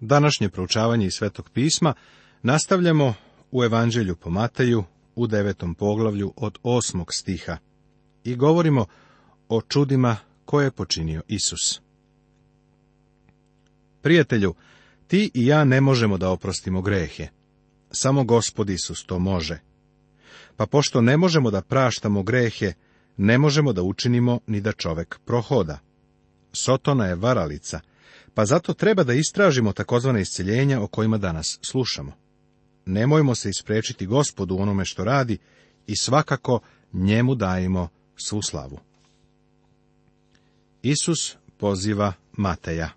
Današnje proučavanje iz Svetog pisma nastavljamo u Evanđelju po Mateju u devetom poglavlju od osmog stiha i govorimo o čudima koje je počinio Isus. Prijatelju, ti i ja ne možemo da oprostimo grehe. Samo gospod Isus to može. Pa pošto ne možemo da praštamo grehe, ne možemo da učinimo ni da čovek prohoda. Sotona je varalica – pa zato treba da istražimo takozvane isceljenja o kojima danas slušamo. Nemojmo se isprečiti gospodu onome što radi i svakako njemu dajemo svu slavu. Isus poziva Mateja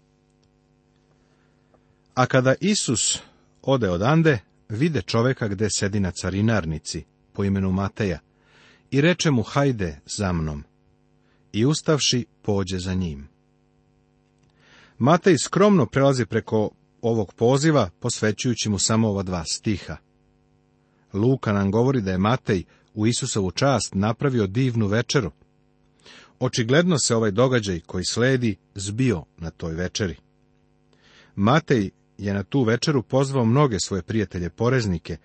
A kada Isus ode odande, vide čoveka gde sedi na carinarnici, po imenu Mateja, i reče mu, hajde za mnom, i ustavši pođe za njim. Matej skromno prelazi preko ovog poziva, posvećujući mu samo ova dva stiha. Luka nam govori da je Matej u Isusovu čast napravio divnu večeru. Očigledno se ovaj događaj koji sledi zbio na toj večeri. Matej je na tu večeru pozvao mnoge svoje prijatelje poreznike,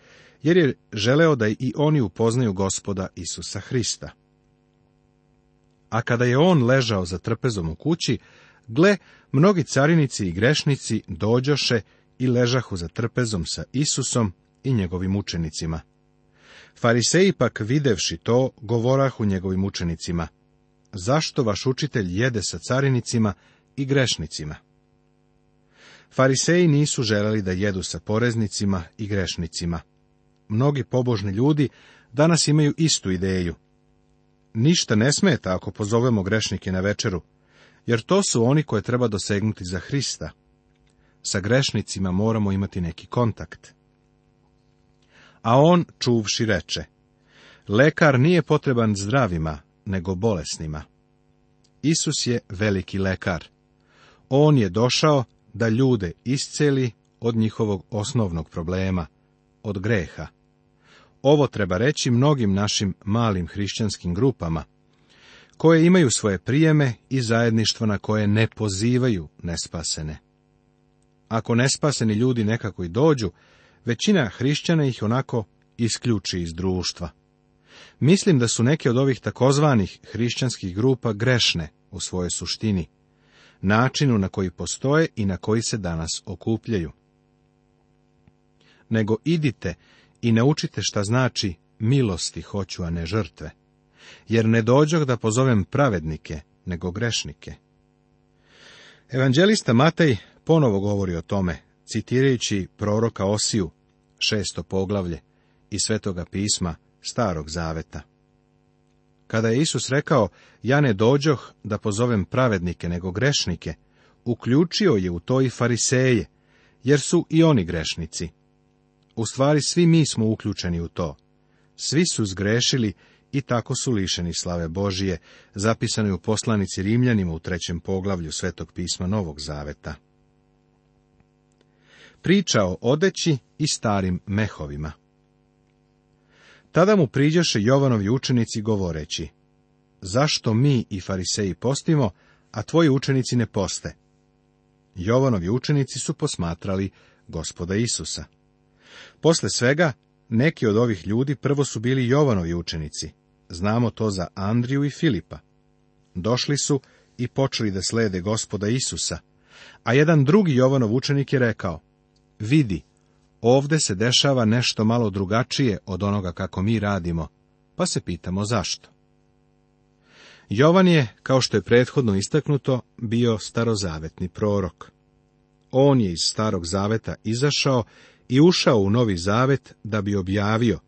jer je želeo da i oni upoznaju gospoda Isusa Hrista. A kada je on ležao za trpezom u kući, Gle, mnogi carinici i grešnici dođoše i ležahu za trpezom sa Isusom i njegovim učenicima. Fariseji pak videvši to, govorahu njegovim učenicima, zašto vaš učitelj jede sa carinicima i grešnicima? Fariseji nisu želeli da jedu sa poreznicima i grešnicima. Mnogi pobožni ljudi danas imaju istu ideju. Ništa ne smeta ako pozovemo grešnike na večeru, jer to su oni koje treba dosegnuti za Hrista. Sa grešnicima moramo imati neki kontakt. A on, čuvši, reče, lekar nije potreban zdravima, nego bolesnima. Isus je veliki lekar. On je došao da ljude isceli od njihovog osnovnog problema, od greha. Ovo treba reći mnogim našim malim hrišćanskim grupama, koje imaju svoje prijeme i zajedništvo na koje ne pozivaju nespasene. Ako nespaseni ljudi nekako i dođu, većina hrišćana ih onako isključi iz društva. Mislim da su neke od ovih takozvanih hrišćanskih grupa grešne u svojoj suštini, načinu na koji postoje i na koji se danas okupljaju. Nego idite i naučite šta znači milosti hoću, a ne žrtve jer ne dođoh da pozovem pravednike, nego grešnike. Evanđelista Matej ponovo govori o tome, citirajući proroka Osiju, šesto poglavlje, i svetoga pisma Starog Zaveta. Kada je Isus rekao, ja ne dođoh da pozovem pravednike, nego grešnike, uključio je u to i fariseje, jer su i oni grešnici. U stvari svi mi smo uključeni u to. Svi su zgrešili i tako su lišeni slave Božije, zapisani u poslanici Rimljanima u trećem poglavlju Svetog pisma Novog Zaveta. Priča o odeći i starim mehovima. Tada mu priđeše Jovanovi učenici govoreći, zašto mi i fariseji postimo, a tvoji učenici ne poste? Jovanovi učenici su posmatrali gospoda Isusa. Posle svega, neki od ovih ljudi prvo su bili Jovanovi učenici, Znamo to za Andriju i Filipa. Došli su i počeli da slede gospoda Isusa. A jedan drugi Jovanov učenik je rekao, vidi, ovde se dešava nešto malo drugačije od onoga kako mi radimo, pa se pitamo zašto. Jovan je, kao što je prethodno istaknuto, bio starozavetni prorok. On je iz starog zaveta izašao i ušao u novi zavet da bi objavio,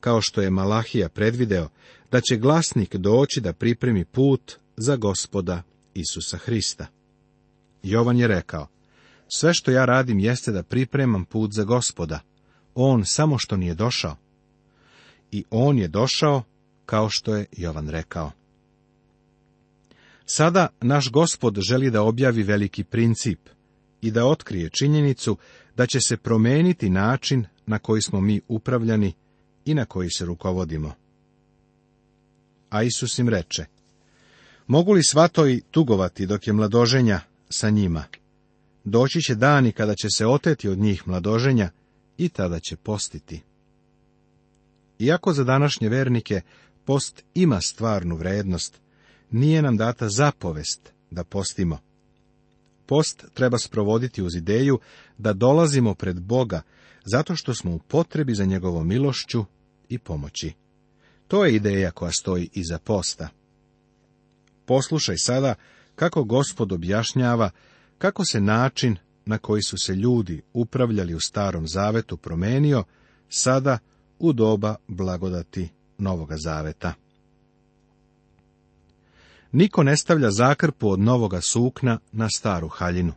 kao što je Malahija predvideo, da će glasnik doći da pripremi put za gospoda Isusa Hrista. Jovan je rekao, sve što ja radim jeste da pripremam put za gospoda, on samo što nije došao. I on je došao, kao što je Jovan rekao. Sada naš gospod želi da objavi veliki princip i da otkrije činjenicu da će se promijeniti način na koji smo mi upravljani i na koji se rukovodimo a Isus im reče, Mogu li svatovi tugovati dok je mladoženja sa njima? Doći će dani kada će se oteti od njih mladoženja i tada će postiti. Iako za današnje vernike post ima stvarnu vrednost, nije nam data zapovest da postimo. Post treba sprovoditi uz ideju da dolazimo pred Boga zato što smo u potrebi za njegovom milošću i pomoći. To je ideja koja stoji iza posta. Poslušaj sada kako gospod objašnjava kako se način na koji su se ljudi upravljali u starom zavetu promenio sada u doba blagodati novoga zaveta. Niko ne stavlja zakrpu od novoga sukna na staru haljinu,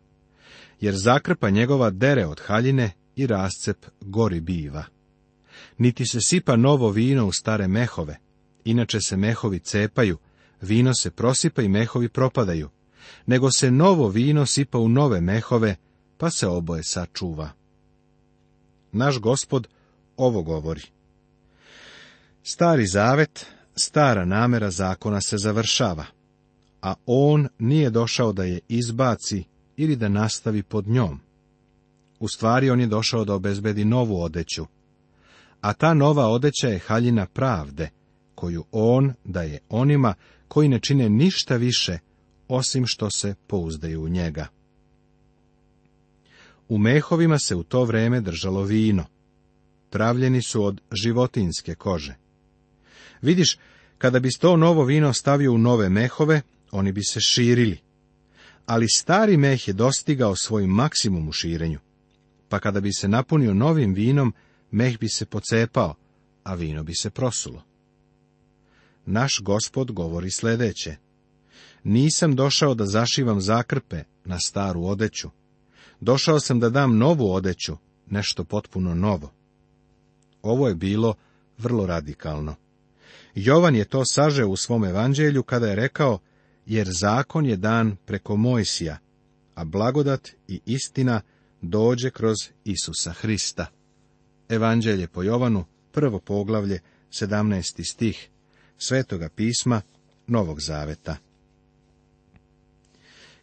jer zakrpa njegova dere od haljine i rascep gori biva niti se sipa novo vino u stare mehove, inače se mehovi cepaju, vino se prosipa i mehovi propadaju, nego se novo vino sipa u nove mehove, pa se oboje sačuva. Naš gospod ovo govori. Stari zavet, stara namera zakona se završava, a on nije došao da je izbaci ili da nastavi pod njom. U stvari on je došao da obezbedi novu odeću, a ta nova odeća je haljina pravde, koju on daje onima koji ne čine ništa više, osim što se pouzdaju u njega. U mehovima se u to vreme držalo vino. Pravljeni su od životinske kože. Vidiš, kada bi to novo vino stavio u nove mehove, oni bi se širili. Ali stari meh je dostigao svoj maksimum u širenju. Pa kada bi se napunio novim vinom, meh bi se pocepao, a vino bi se prosulo. Naš gospod govori sljedeće. Nisam došao da zašivam zakrpe na staru odeću. Došao sam da dam novu odeću, nešto potpuno novo. Ovo je bilo vrlo radikalno. Jovan je to sažeo u svom evanđelju kada je rekao, jer zakon je dan preko Mojsija, a blagodat i istina dođe kroz Isusa Hrista. Evanđelje po Jovanu, prvo poglavlje, 17. stih, Svetoga pisma, Novog zaveta.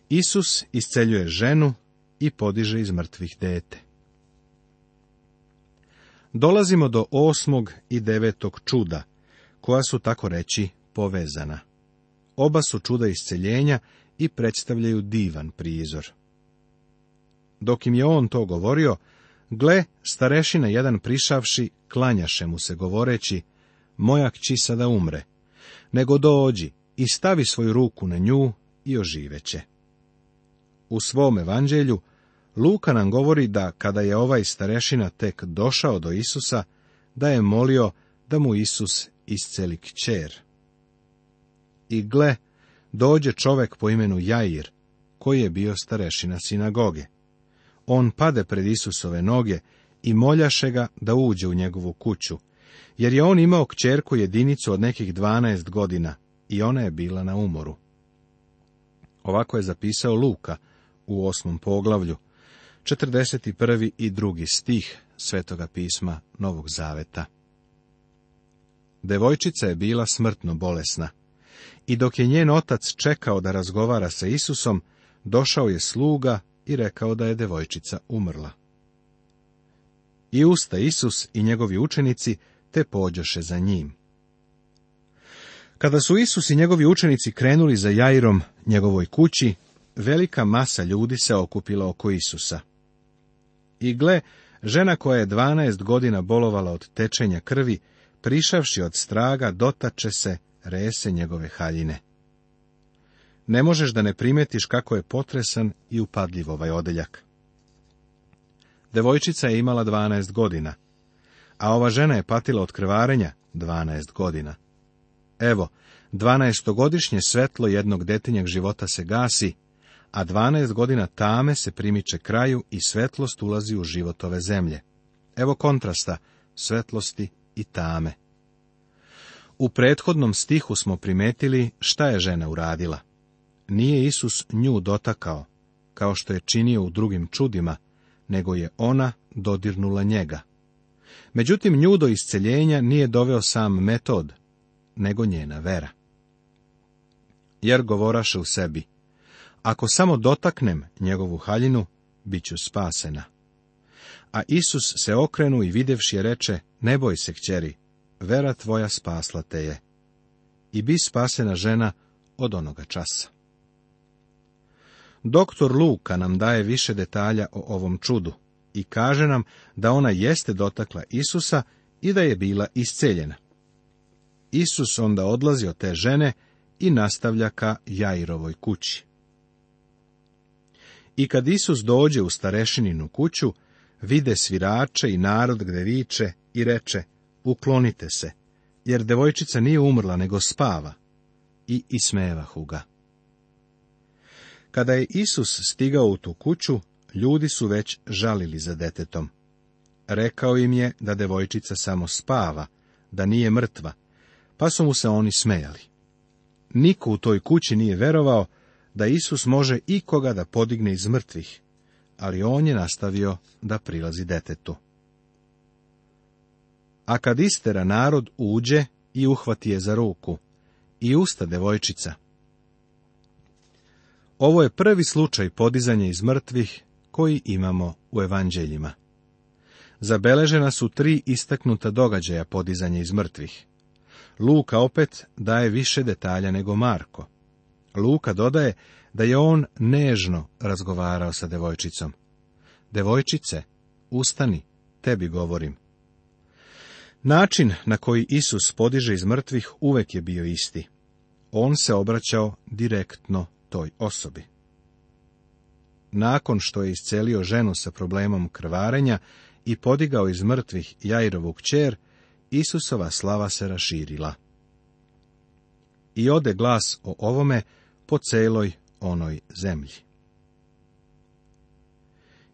Isus isceljuje ženu i podiže iz mrtvih dete. Dolazimo do osmog i devetog čuda, koja su tako reći povezana. Oba su čuda isceljenja i predstavljaju divan prizor. Dok im je on to govorio, Gle, starešina jedan prišavši, klanjaše mu se govoreći, moja kći sada umre, nego dođi i stavi svoju ruku na nju i oživeće. U svom evanđelju Luka nam govori da kada je ovaj starešina tek došao do Isusa, da je molio da mu Isus isceli kćer. I gle, dođe čovek po imenu Jair, koji je bio starešina sinagoge on pade pred Isusove noge i moljaše ga da uđe u njegovu kuću, jer je on imao kćerku jedinicu od nekih 12 godina i ona je bila na umoru. Ovako je zapisao Luka u osmom poglavlju, 41. i drugi stih Svetoga pisma Novog Zaveta. Devojčica je bila smrtno bolesna. I dok je njen otac čekao da razgovara sa Isusom, došao je sluga i rekao da je devojčica umrla. I usta Isus i njegovi učenici te pođoše za njim. Kada su Isus i njegovi učenici krenuli za Jairom njegovoj kući, velika masa ljudi se okupila oko Isusa. I gle, žena koja je dvanaest godina bolovala od tečenja krvi, prišavši od straga, dotače se rese njegove haljine ne možeš da ne primetiš kako je potresan i upadljiv ovaj odeljak. Devojčica je imala 12 godina, a ova žena je patila od krvarenja 12 godina. Evo, 12-godišnje svetlo jednog detinjeg života se gasi, a 12 godina tame se primiče kraju i svetlost ulazi u život ove zemlje. Evo kontrasta, svetlosti i tame. U prethodnom stihu smo primetili šta je žena uradila nije Isus nju dotakao, kao što je činio u drugim čudima, nego je ona dodirnula njega. Međutim, nju do isceljenja nije doveo sam metod, nego njena vera. Jer govoraše u sebi, ako samo dotaknem njegovu haljinu, bit ću spasena. A Isus se okrenu i videvši reče, ne boj se kćeri, vera tvoja spasla te je. I bi spasena žena od onoga časa. Doktor Luka nam daje više detalja o ovom čudu i kaže nam da ona jeste dotakla Isusa i da je bila isceljena. Isus onda odlazi od te žene i nastavlja ka Jairovoj kući. I kad Isus dođe u starešininu kuću, vide svirače i narod gde viče i reče, uklonite se, jer devojčica nije umrla, nego spava. I ismevahu ga. Kada je Isus stigao u tu kuću, ljudi su već žalili za detetom. Rekao im je da devojčica samo spava, da nije mrtva, pa su mu se oni smejali. Niko u toj kući nije verovao da Isus može ikoga da podigne iz mrtvih, ali on je nastavio da prilazi detetu. A kad istera narod uđe i uhvati je za ruku, i usta devojčica, ovo je prvi slučaj podizanja iz mrtvih koji imamo u evanđeljima. Zabeležena su tri istaknuta događaja podizanja iz mrtvih. Luka opet daje više detalja nego Marko. Luka dodaje da je on nežno razgovarao sa devojčicom. Devojčice, ustani, tebi govorim. Način na koji Isus podiže iz mrtvih uvek je bio isti. On se obraćao direktno toj osobi. Nakon što je iscelio ženu sa problemom krvarenja i podigao iz mrtvih Jairovu kćer, Isusova slava se raširila. I ode glas o ovome po celoj onoj zemlji.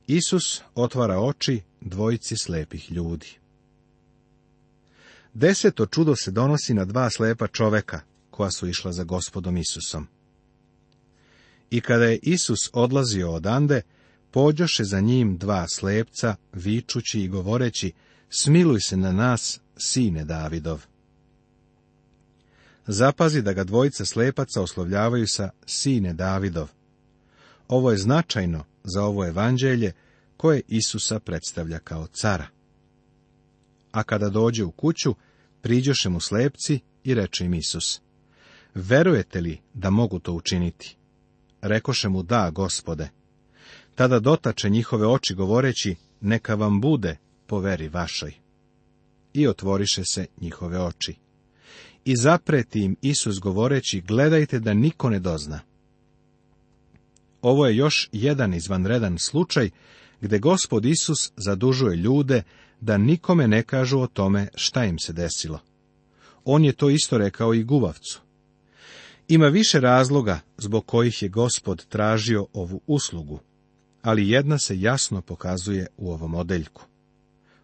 Isus otvara oči dvojici slepih ljudi. Deseto čudo se donosi na dva slepa čoveka, koja su išla za gospodom Isusom. I kada je Isus odlazio odande, pođoše za njim dva slepca, vičući i govoreći, smiluj se na nas, sine Davidov. Zapazi da ga dvojica slepaca oslovljavaju sa sine Davidov. Ovo je značajno za ovo evanđelje koje Isusa predstavlja kao cara. A kada dođe u kuću, priđoše mu slepci i reče im Isus, verujete li da mogu to učiniti? Rekoše mu, da, gospode. Tada dotače njihove oči govoreći, neka vam bude po veri vašoj. I otvoriše se njihove oči. I zapreti im Isus govoreći, gledajte da niko ne dozna. Ovo je još jedan izvanredan slučaj gde gospod Isus zadužuje ljude da nikome ne kažu o tome šta im se desilo. On je to isto rekao i guvavcu. Ima više razloga zbog kojih je gospod tražio ovu uslugu, ali jedna se jasno pokazuje u ovom odeljku.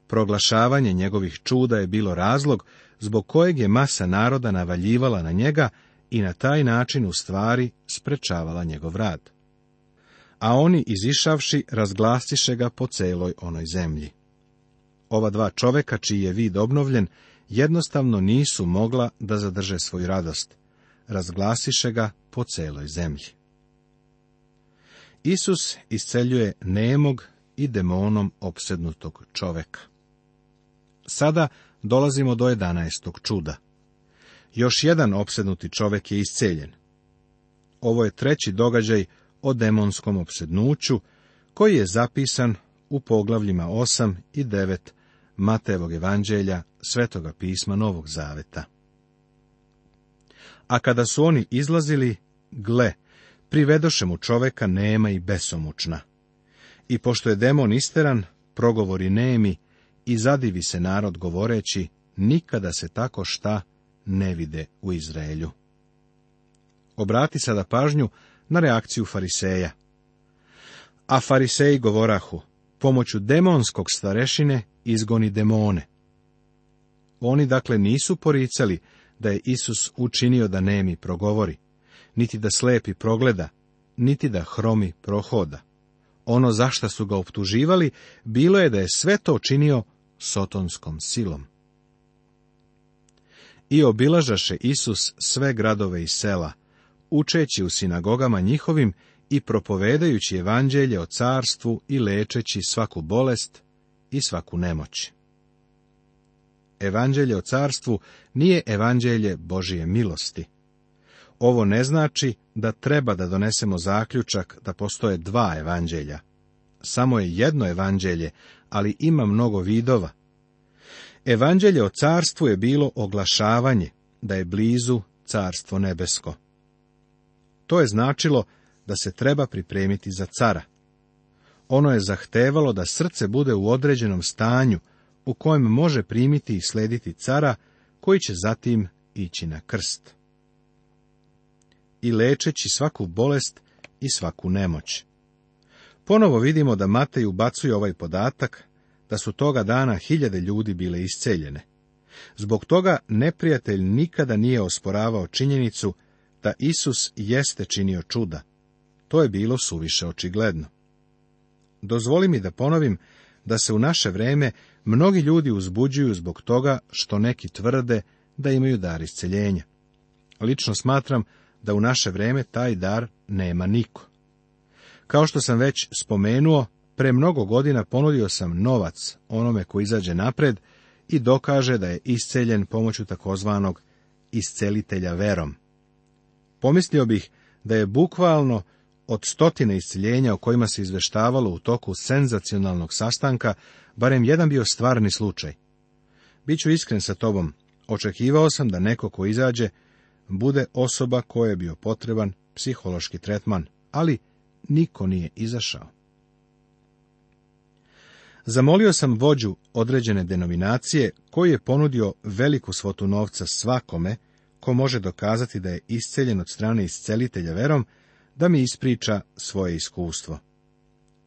Proglašavanje njegovih čuda je bilo razlog zbog kojeg je masa naroda navaljivala na njega i na taj način u stvari sprečavala njegov rad. A oni izišavši razglasiše ga po celoj onoj zemlji. Ova dva čoveka čiji je vid obnovljen jednostavno nisu mogla da zadrže svoju radost razglasiše ga po celoj zemlji. Isus isceljuje nemog i demonom opsednutog čoveka. Sada dolazimo do 11. čuda. Još jedan opsednuti čovek je isceljen. Ovo je treći događaj o demonskom obsednuću, koji je zapisan u poglavljima 8 i 9 Matevog evanđelja Svetoga pisma Novog Zaveta. A kada su oni izlazili, gle, privedoše mu čoveka nema i besomučna. I pošto je demon isteran, progovori nemi i zadivi se narod govoreći, nikada se tako šta ne vide u Izraelju. Obrati sada pažnju na reakciju fariseja. A fariseji govorahu, pomoću demonskog starešine izgoni demone. Oni dakle nisu poricali da je Isus učinio da nemi progovori, niti da slepi progleda, niti da hromi prohoda. Ono zašta su ga optuživali, bilo je da je sve to činio sotonskom silom. I obilažaše Isus sve gradove i sela, učeći u sinagogama njihovim i propovedajući evanđelje o carstvu i lečeći svaku bolest i svaku nemoć evanđelje o carstvu nije evanđelje Božije milosti. Ovo ne znači da treba da donesemo zaključak da postoje dva evanđelja. Samo je jedno evanđelje, ali ima mnogo vidova. Evanđelje o carstvu je bilo oglašavanje da je blizu carstvo nebesko. To je značilo da se treba pripremiti za cara. Ono je zahtevalo da srce bude u određenom stanju u kojem može primiti i slediti cara, koji će zatim ići na krst. I lečeći svaku bolest i svaku nemoć. Ponovo vidimo da Matej ubacuje ovaj podatak, da su toga dana hiljade ljudi bile isceljene. Zbog toga neprijatelj nikada nije osporavao činjenicu da Isus jeste činio čuda. To je bilo suviše očigledno. Dozvoli mi da ponovim da se u naše vreme Mnogi ljudi uzbuđuju zbog toga što neki tvrde da imaju dar isceljenja. Lično smatram da u naše vrijeme taj dar nema niko. Kao što sam već spomenuo, pre mnogo godina ponudio sam novac onome ko izađe napred i dokaže da je isceljen pomoću takozvanog iscelitelja verom. Pomislio bih da je bukvalno od stotine isciljenja o kojima se izveštavalo u toku senzacionalnog sastanka, barem jedan bio stvarni slučaj. Biću iskren sa tobom, očekivao sam da neko ko izađe bude osoba koja je bio potreban psihološki tretman, ali niko nije izašao. Zamolio sam vođu određene denominacije koji je ponudio veliku svotu novca svakome ko može dokazati da je isceljen od strane iscelitelja verom da mi ispriča svoje iskustvo.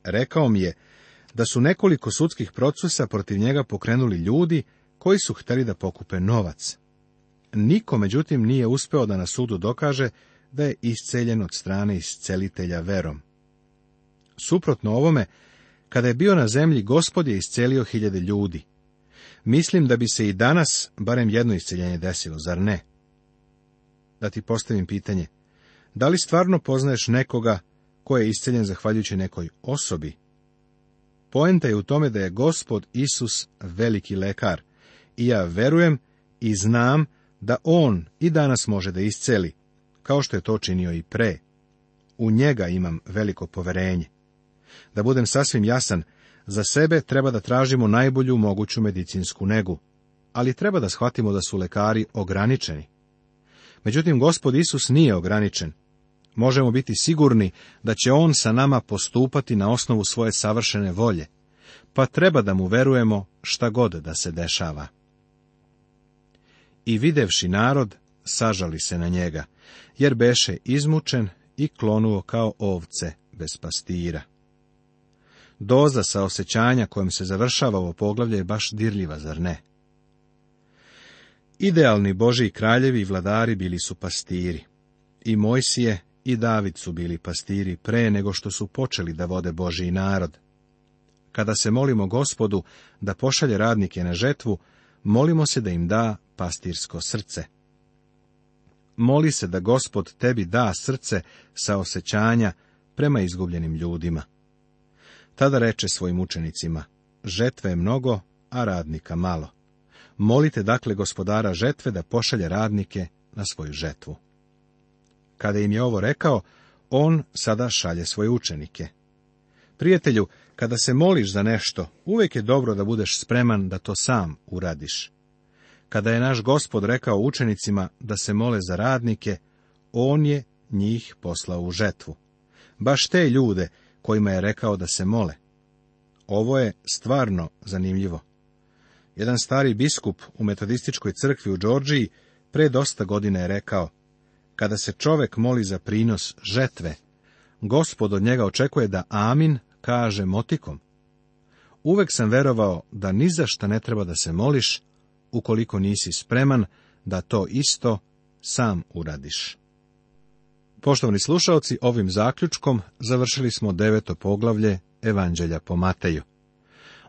Rekao mi je da su nekoliko sudskih procesa protiv njega pokrenuli ljudi koji su htjeli da pokupe novac. Niko, međutim, nije uspeo da na sudu dokaže da je isceljen od strane iscelitelja verom. Suprotno ovome, kada je bio na zemlji, gospod je iscelio hiljade ljudi. Mislim da bi se i danas barem jedno isceljenje desilo, zar ne? Da ti postavim pitanje. Da li stvarno poznaješ nekoga ko je isceljen zahvaljujući nekoj osobi? Poenta je u tome da je gospod Isus veliki lekar i ja verujem i znam da on i danas može da isceli, kao što je to činio i pre. U njega imam veliko poverenje. Da budem sasvim jasan, za sebe treba da tražimo najbolju moguću medicinsku negu, ali treba da shvatimo da su lekari ograničeni. Međutim, gospod Isus nije ograničen možemo biti sigurni da će on sa nama postupati na osnovu svoje savršene volje, pa treba da mu verujemo šta god da se dešava. I videvši narod, sažali se na njega, jer beše izmučen i klonuo kao ovce bez pastira. Doza sa osjećanja kojom se završava ovo poglavlje je baš dirljiva, zar ne? Idealni Božiji kraljevi i vladari bili su pastiri. I Mojsije, i David su bili pastiri pre nego što su počeli da vode Boži narod. Kada se molimo gospodu da pošalje radnike na žetvu, molimo se da im da pastirsko srce. Moli se da gospod tebi da srce sa osjećanja prema izgubljenim ljudima. Tada reče svojim učenicima, žetve je mnogo, a radnika malo. Molite dakle gospodara žetve da pošalje radnike na svoju žetvu. Kada im je ovo rekao, on sada šalje svoje učenike. Prijatelju, kada se moliš za nešto, uvijek je dobro da budeš spreman da to sam uradiš. Kada je naš gospod rekao učenicima da se mole za radnike, on je njih poslao u žetvu. Baš te ljude kojima je rekao da se mole. Ovo je stvarno zanimljivo. Jedan stari biskup u metodističkoj crkvi u Đorđiji pre dosta godina je rekao, kada se čovek moli za prinos žetve, gospod od njega očekuje da amin kaže motikom. Uvek sam verovao da ni za šta ne treba da se moliš, ukoliko nisi spreman da to isto sam uradiš. Poštovani slušaoci, ovim zaključkom završili smo deveto poglavlje Evanđelja po Mateju.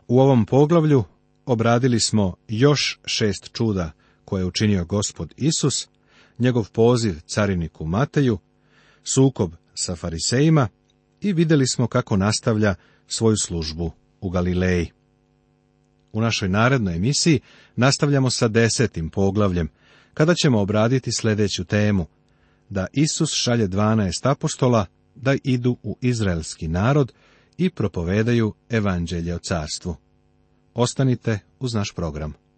U ovom poglavlju obradili smo još šest čuda koje je učinio gospod Isus, njegov poziv cariniku Mateju, sukob sa farisejima i vidjeli smo kako nastavlja svoju službu u Galileji. U našoj narednoj emisiji nastavljamo sa desetim poglavljem, kada ćemo obraditi sljedeću temu, da Isus šalje 12 apostola da idu u izraelski narod i propovedaju evanđelje o carstvu. Ostanite uz naš program.